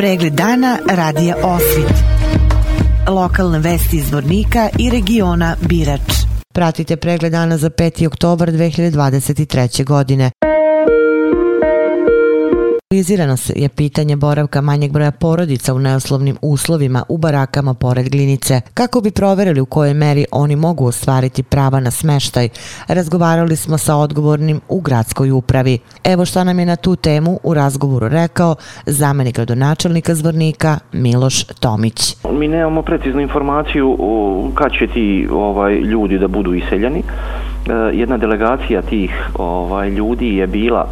Pregled dana radija Osvit. Lokalne vesti iz Vornika i regiona Birač. Pratite pregled dana za 5. oktobar 2023. godine. Analizirano je pitanje boravka manjeg broja porodica u neoslovnim uslovima u barakama pored glinice. Kako bi proverili u kojoj meri oni mogu ostvariti prava na smeštaj, razgovarali smo sa odgovornim u gradskoj upravi. Evo šta nam je na tu temu u razgovoru rekao zamenik gradonačelnika Zvornika Miloš Tomić. Mi nemamo preciznu informaciju kad će ti ovaj, ljudi da budu iseljeni. E, jedna delegacija tih ovaj, ljudi je bila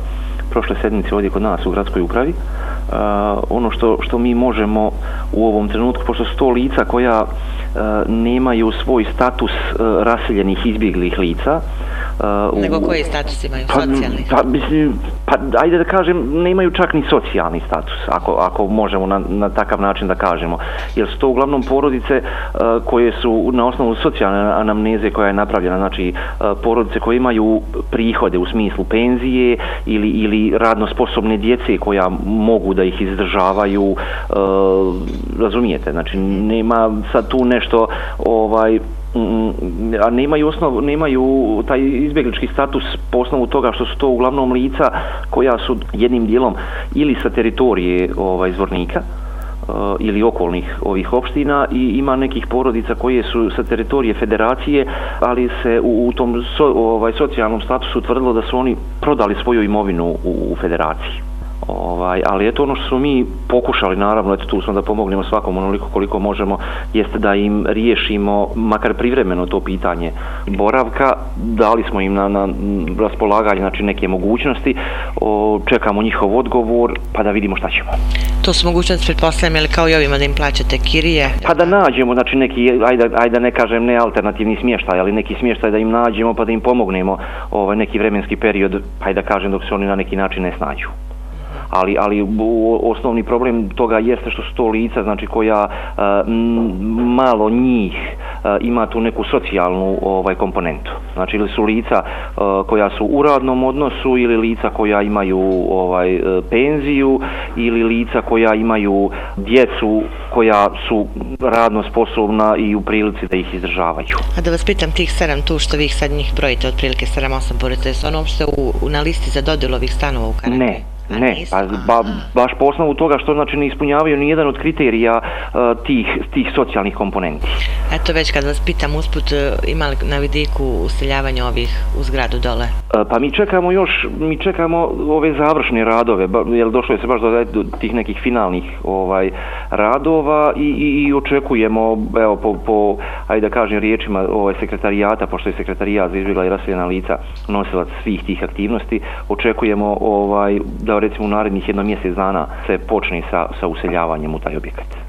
prošle sedmice ovdje kod nas u gradskoj upravi. Uh, ono što, što mi možemo u ovom trenutku, pošto su to lica koja uh, nemaju svoj status uh, raseljenih izbjeglih lica, Uh, Nego koji status imaju pa, socijalni? Pa, mislim, pa, ajde da kažem, nemaju čak ni socijalni status, ako, ako možemo na, na takav način da kažemo. Jer su to uglavnom porodice uh, koje su na osnovu socijalne anamneze koja je napravljena, znači uh, porodice koje imaju prihode u smislu penzije ili, ili radno sposobne djece koja mogu da ih izdržavaju, uh, razumijete, znači nema sad tu nešto ovaj Mm, a nemaju osnov, nemaju taj izbjeglički status po osnovu toga što su to uglavnom lica koja su jednim dijelom ili sa teritorije ovaj zvornika, eh, ili okolnih ovih opština i ima nekih porodica koje su sa teritorije federacije, ali se u, u tom so, ovaj socijalnom statusu tvrdilo da su oni prodali svoju imovinu u, u federaciji. Ovaj, ali eto ono što smo mi pokušali, naravno, eto tu smo da pomognemo svakom onoliko koliko možemo, jeste da im riješimo makar privremeno to pitanje boravka, dali smo im na, na raspolaganje znači, neke mogućnosti, o, čekamo njihov odgovor, pa da vidimo šta ćemo. To su mogućnosti, pretpostavljam, ili kao i ovima da im plaćate kirije? Pa da nađemo, znači neki, ajde, ajde ne kažem ne alternativni smještaj, ali neki smještaj da im nađemo pa da im pomognemo ovaj, neki vremenski period, ajde da kažem dok se oni na neki način ne snađu ali ali osnovni problem toga jeste što su to lica znači koja malo njih ima tu neku socijalnu ovaj komponentu znači ili su lica koja su u radnom odnosu ili lica koja imaju ovaj e, penziju ili lica koja imaju djecu koja su radno sposobna i u prilici da ih izdržavaju. A da vas pitam tih sedam tu što vi ih sad njih brojite otprilike 7-8 porodica, su ono uopšte u, na listi za dodjelu ovih stanova u Karakaju? Ne, Ne, pa ba, baš po osnovu toga što znači ne ispunjavaju ni jedan od kriterija uh, tih, tih socijalnih komponenti. Eto već kad vas pitam usput, e, ima li na vidiku useljavanje ovih u zgradu dole? Uh, pa mi čekamo još, mi čekamo ove završne radove, ba, jer došlo je se baš do, do tih nekih finalnih ovaj radova i, i, i očekujemo, evo, po, po, ajde da kažem riječima ovaj sekretarijata, pošto je sekretarijat za izbjegla i rasvijena lica nosilac svih tih aktivnosti, očekujemo ovaj da recimo u narednih jedno mjesec dana se počne sa, sa useljavanjem u taj objekat.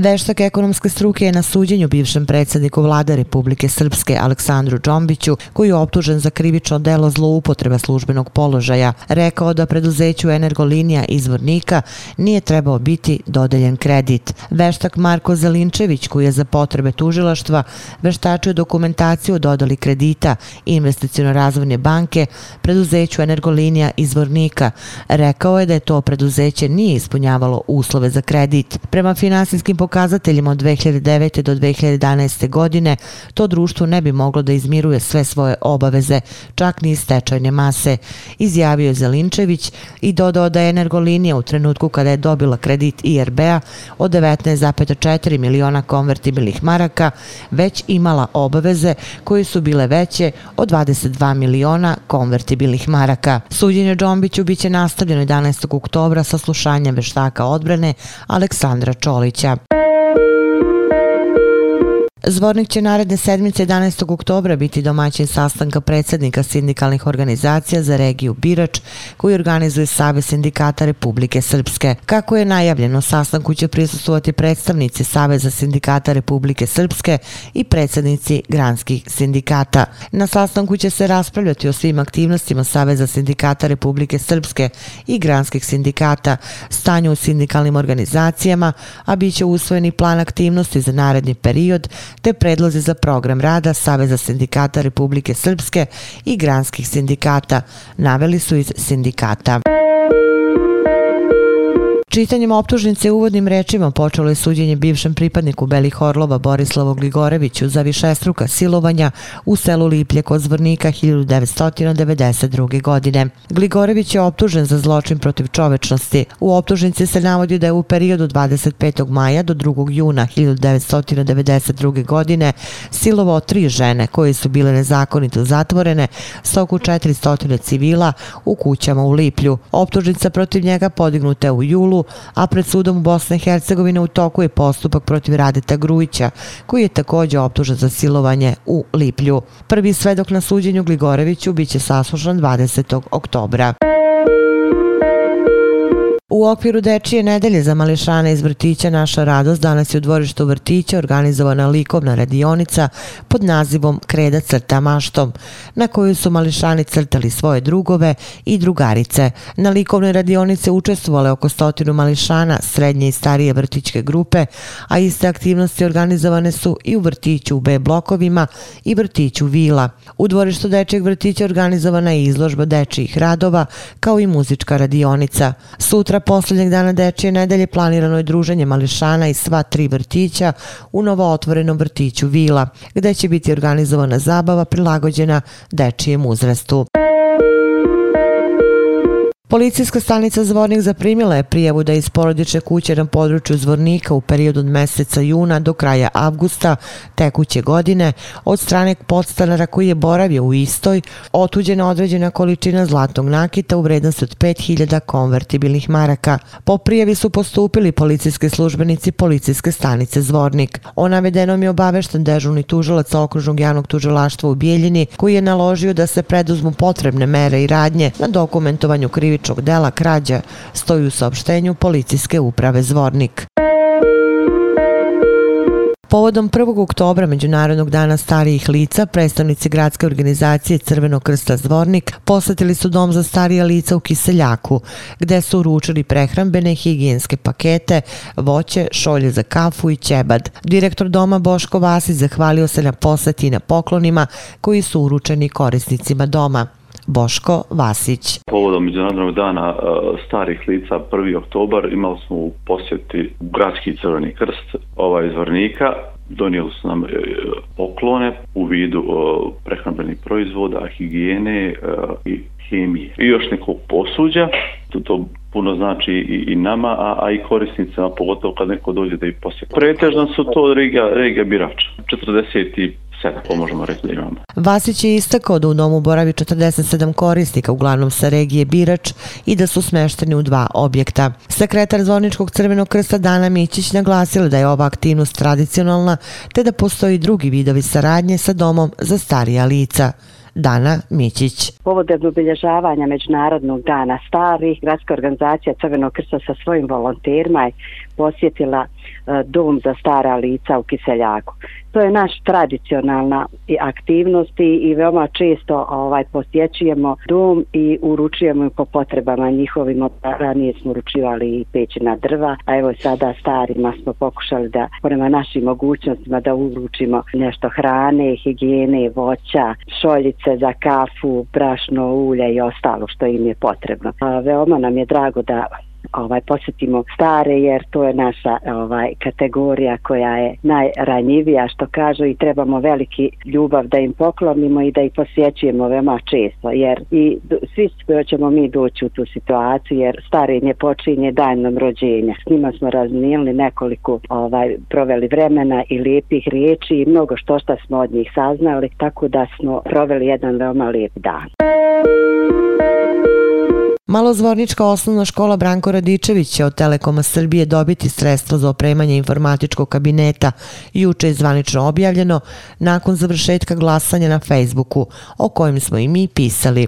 Veštak ekonomske struke je na suđenju bivšem predsjedniku vlade Republike Srpske Aleksandru Đombiću, koji je optužen za krivično delo zloupotreba službenog položaja, rekao da preduzeću Energolinija izvornika nije trebao biti dodeljen kredit. Veštak Marko Zelinčević, koji je za potrebe tužilaštva veštačio dokumentaciju o dodali kredita investicijno-razvojne banke preduzeću Energolinija izvornika, rekao je da je to preduzeće nije ispunjavalo uslove za kredit. Prema finansijskim pokazateljima pokazateljima od 2009. do 2011. godine to društvo ne bi moglo da izmiruje sve svoje obaveze, čak ni stečajne mase, izjavio je Zelinčević i dodao da je Energolinija u trenutku kada je dobila kredit IRB-a od 19,4 miliona konvertibilnih maraka već imala obaveze koje su bile veće od 22 miliona konvertibilnih maraka. Suđenje Džombiću biće nastavljeno 11. oktobra sa slušanjem veštaka odbrane Aleksandra Čolića. Zvornik će naredne sedmice 11. oktobra biti domaćin sastanka predsjednika sindikalnih organizacija za regiju Birač koji organizuje Save sindikata Republike Srpske. Kako je najavljeno, sastanku će prisustovati predstavnici Saveza sindikata Republike Srpske i predsjednici granskih sindikata. Na sastanku će se raspravljati o svim aktivnostima Saveza sindikata Republike Srpske i granskih sindikata, stanju u sindikalnim organizacijama, a bit će usvojeni plan aktivnosti za naredni period te predlozi za program rada Saveza sindikata Republike Srpske i granskih sindikata, naveli su iz sindikata. Čitanjem optužnice uvodnim rečima počelo je suđenje bivšem pripadniku Belih Orlova Borislavu Gligoreviću za višestruka silovanja u selu Liplje kod Zvornika 1992. godine. Gligorević je optužen za zločin protiv čovečnosti. U optužnici se navodi da je u periodu 25. maja do 2. juna 1992. godine silovao tri žene koje su bile nezakonito zatvorene s oko 400 civila u kućama u Liplju. Optužnica protiv njega podignuta je u julu, a pred sudom u Bosne i Hercegovine u toku je postupak protiv Radeta Grujića, koji je također optužen za silovanje u Liplju. Prvi svedok na suđenju Gligoreviću biće saslušan 20. oktobra. U okviru Dečije nedelje za mališane iz vrtića Naša radost danas je u dvorištu vrtića organizovana likovna radionica pod nazivom Kreda crta maštom, na kojoj su mališani crtali svoje drugove i drugarice. Na likovnoj radionice učestvovale oko stotinu mališana srednje i starije vrtićke grupe, a iste aktivnosti organizovane su i u vrtiću u B blokovima i vrtiću Vila. U dvorištu Dečijeg vrtića organizovana je izložba dečijih radova kao i muzička radionica. Sutra posljednjeg dana dečije nedelje planirano je druženje mališana i sva tri vrtića u novo otvorenom vrtiću Vila, gde će biti organizovana zabava prilagođena dečijem uzrastu. Policijska stanica Zvornik zaprimila je prijavu da iz porodične kuće na području Zvornika u periodu od meseca juna do kraja avgusta tekuće godine od strane podstanara koji je boravio u istoj otuđena određena količina zlatnog nakita u vrednosti od 5000 konvertibilnih maraka. Po prijavi su postupili policijski službenici policijske stanice Zvornik. O navedenom je obavešten dežurni tužilac okružnog javnog tužilaštva u Bijeljini koji je naložio da se preduzmu potrebne mere i radnje na dokumentovanju krivičnog krivičnog dela krađa stoji u saopštenju policijske uprave Zvornik. Povodom 1. oktobra Međunarodnog dana starijih lica, predstavnici gradske organizacije Crvenog krsta Zvornik posetili su dom za starija lica u Kiseljaku, gde su uručili prehrambene higijenske pakete, voće, šolje za kafu i ćebad. Direktor doma Boško Vasić zahvalio se na poseti i na poklonima koji su uručeni korisnicima doma. Boško Vasić. Povodom Međunarodnog dana e, starih lica 1. oktobar imali smo u posjeti Gradski crveni krst ovaj izvornika. Donijeli su nam e, poklone u vidu e, prehrambenih proizvoda, higijene i hemije. I još nekog posuđa, to, to puno znači i, i nama, a, a i korisnicama, pogotovo kad neko dođe da ih posjeti. Pretežno su to regija, regija Birač. 40 sada pomožemo reći da imamo. Vasić je istakao da u domu boravi 47 korisnika, uglavnom sa regije Birač, i da su smešteni u dva objekta. Sekretar Zvorničkog crvenog krsta Dana Mićić naglasila da je ova aktivnost tradicionalna, te da postoji drugi vidovi saradnje sa domom za starija lica. Dana Mićić. Povodom obilježavanja Međunarodnog dana starih, gradska organizacija Crvenog krsta sa svojim volonterima je posjetila e, dom za stara lica u Kiseljaku to je naš tradicionalna aktivnost i veoma često ovaj posjećujemo dom i uručujemo po potrebama njihovim. Ranije smo uručivali i pećina drva, a evo sada starima smo pokušali da prema našim mogućnostima da uručimo nešto hrane, higijene, voća, šoljice za kafu, brašno, ulje i ostalo što im je potrebno. A veoma nam je drago da ovaj posjetimo stare jer to je naša ovaj kategorija koja je najranjivija što kažu i trebamo veliki ljubav da im poklonimo i da ih posjećujemo veoma često jer i svi ćemo mi doći u tu situaciju jer starenje počinje danom rođenja. S njima smo razmijenili nekoliko ovaj proveli vremena i lijepih riječi i mnogo što što smo od njih saznali tako da smo proveli jedan veoma lijep dan. Malozvornička osnovna škola Branko Radičević će od Telekoma Srbije dobiti sredstvo za opremanje informatičkog kabineta juče je zvanično objavljeno nakon završetka glasanja na Facebooku, o kojem smo i mi pisali.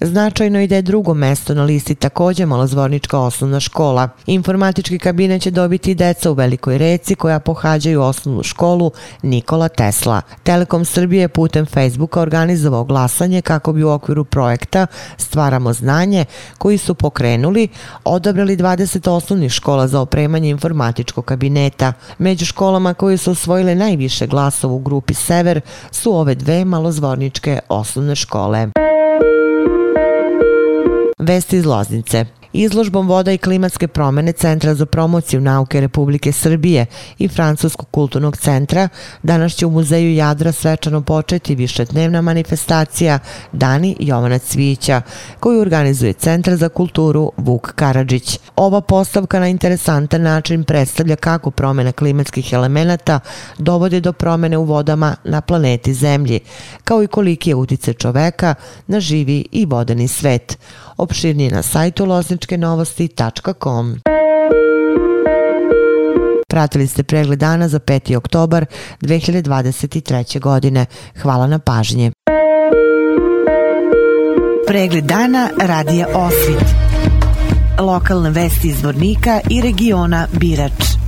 Značajno ide da je drugo mesto na listi također malozvornička osnovna škola. Informatički kabinet će dobiti deca u Velikoj reci koja pohađaju osnovnu školu Nikola Tesla. Telekom Srbije putem Facebooka organizovao glasanje kako bi u okviru projekta Stvaramo znanje koji su pokrenuli odabrali 20 osnovnih škola za opremanje informatičkog kabineta. Među školama koje su osvojile najviše glasova u grupi Sever su ove dve malozvorničke osnovne škole. Vesti iz Loznice. Izložbom voda i klimatske promene Centra za promociju nauke Republike Srbije i Francuskog kulturnog centra danas će u muzeju Jadra svečano početi višetdnevna manifestacija Dani Jovana Cvića koju organizuje Centar za kulturu Vuk Karadžić. Ova postavka na interesantan način predstavlja kako promjena klimatskih elemenata dovode do promjene u vodama na planeti Zemlji, kao i koliki je utice čoveka na živi i vodeni svet. Opširnije na sajtu lozničkenovosti.com. Pratili ste pregled dana za 5. oktobar 2023. godine. Hvala na pažnje. Pregled dana radija Osvit. Lokalne vesti iz Vornika i regiona Birač.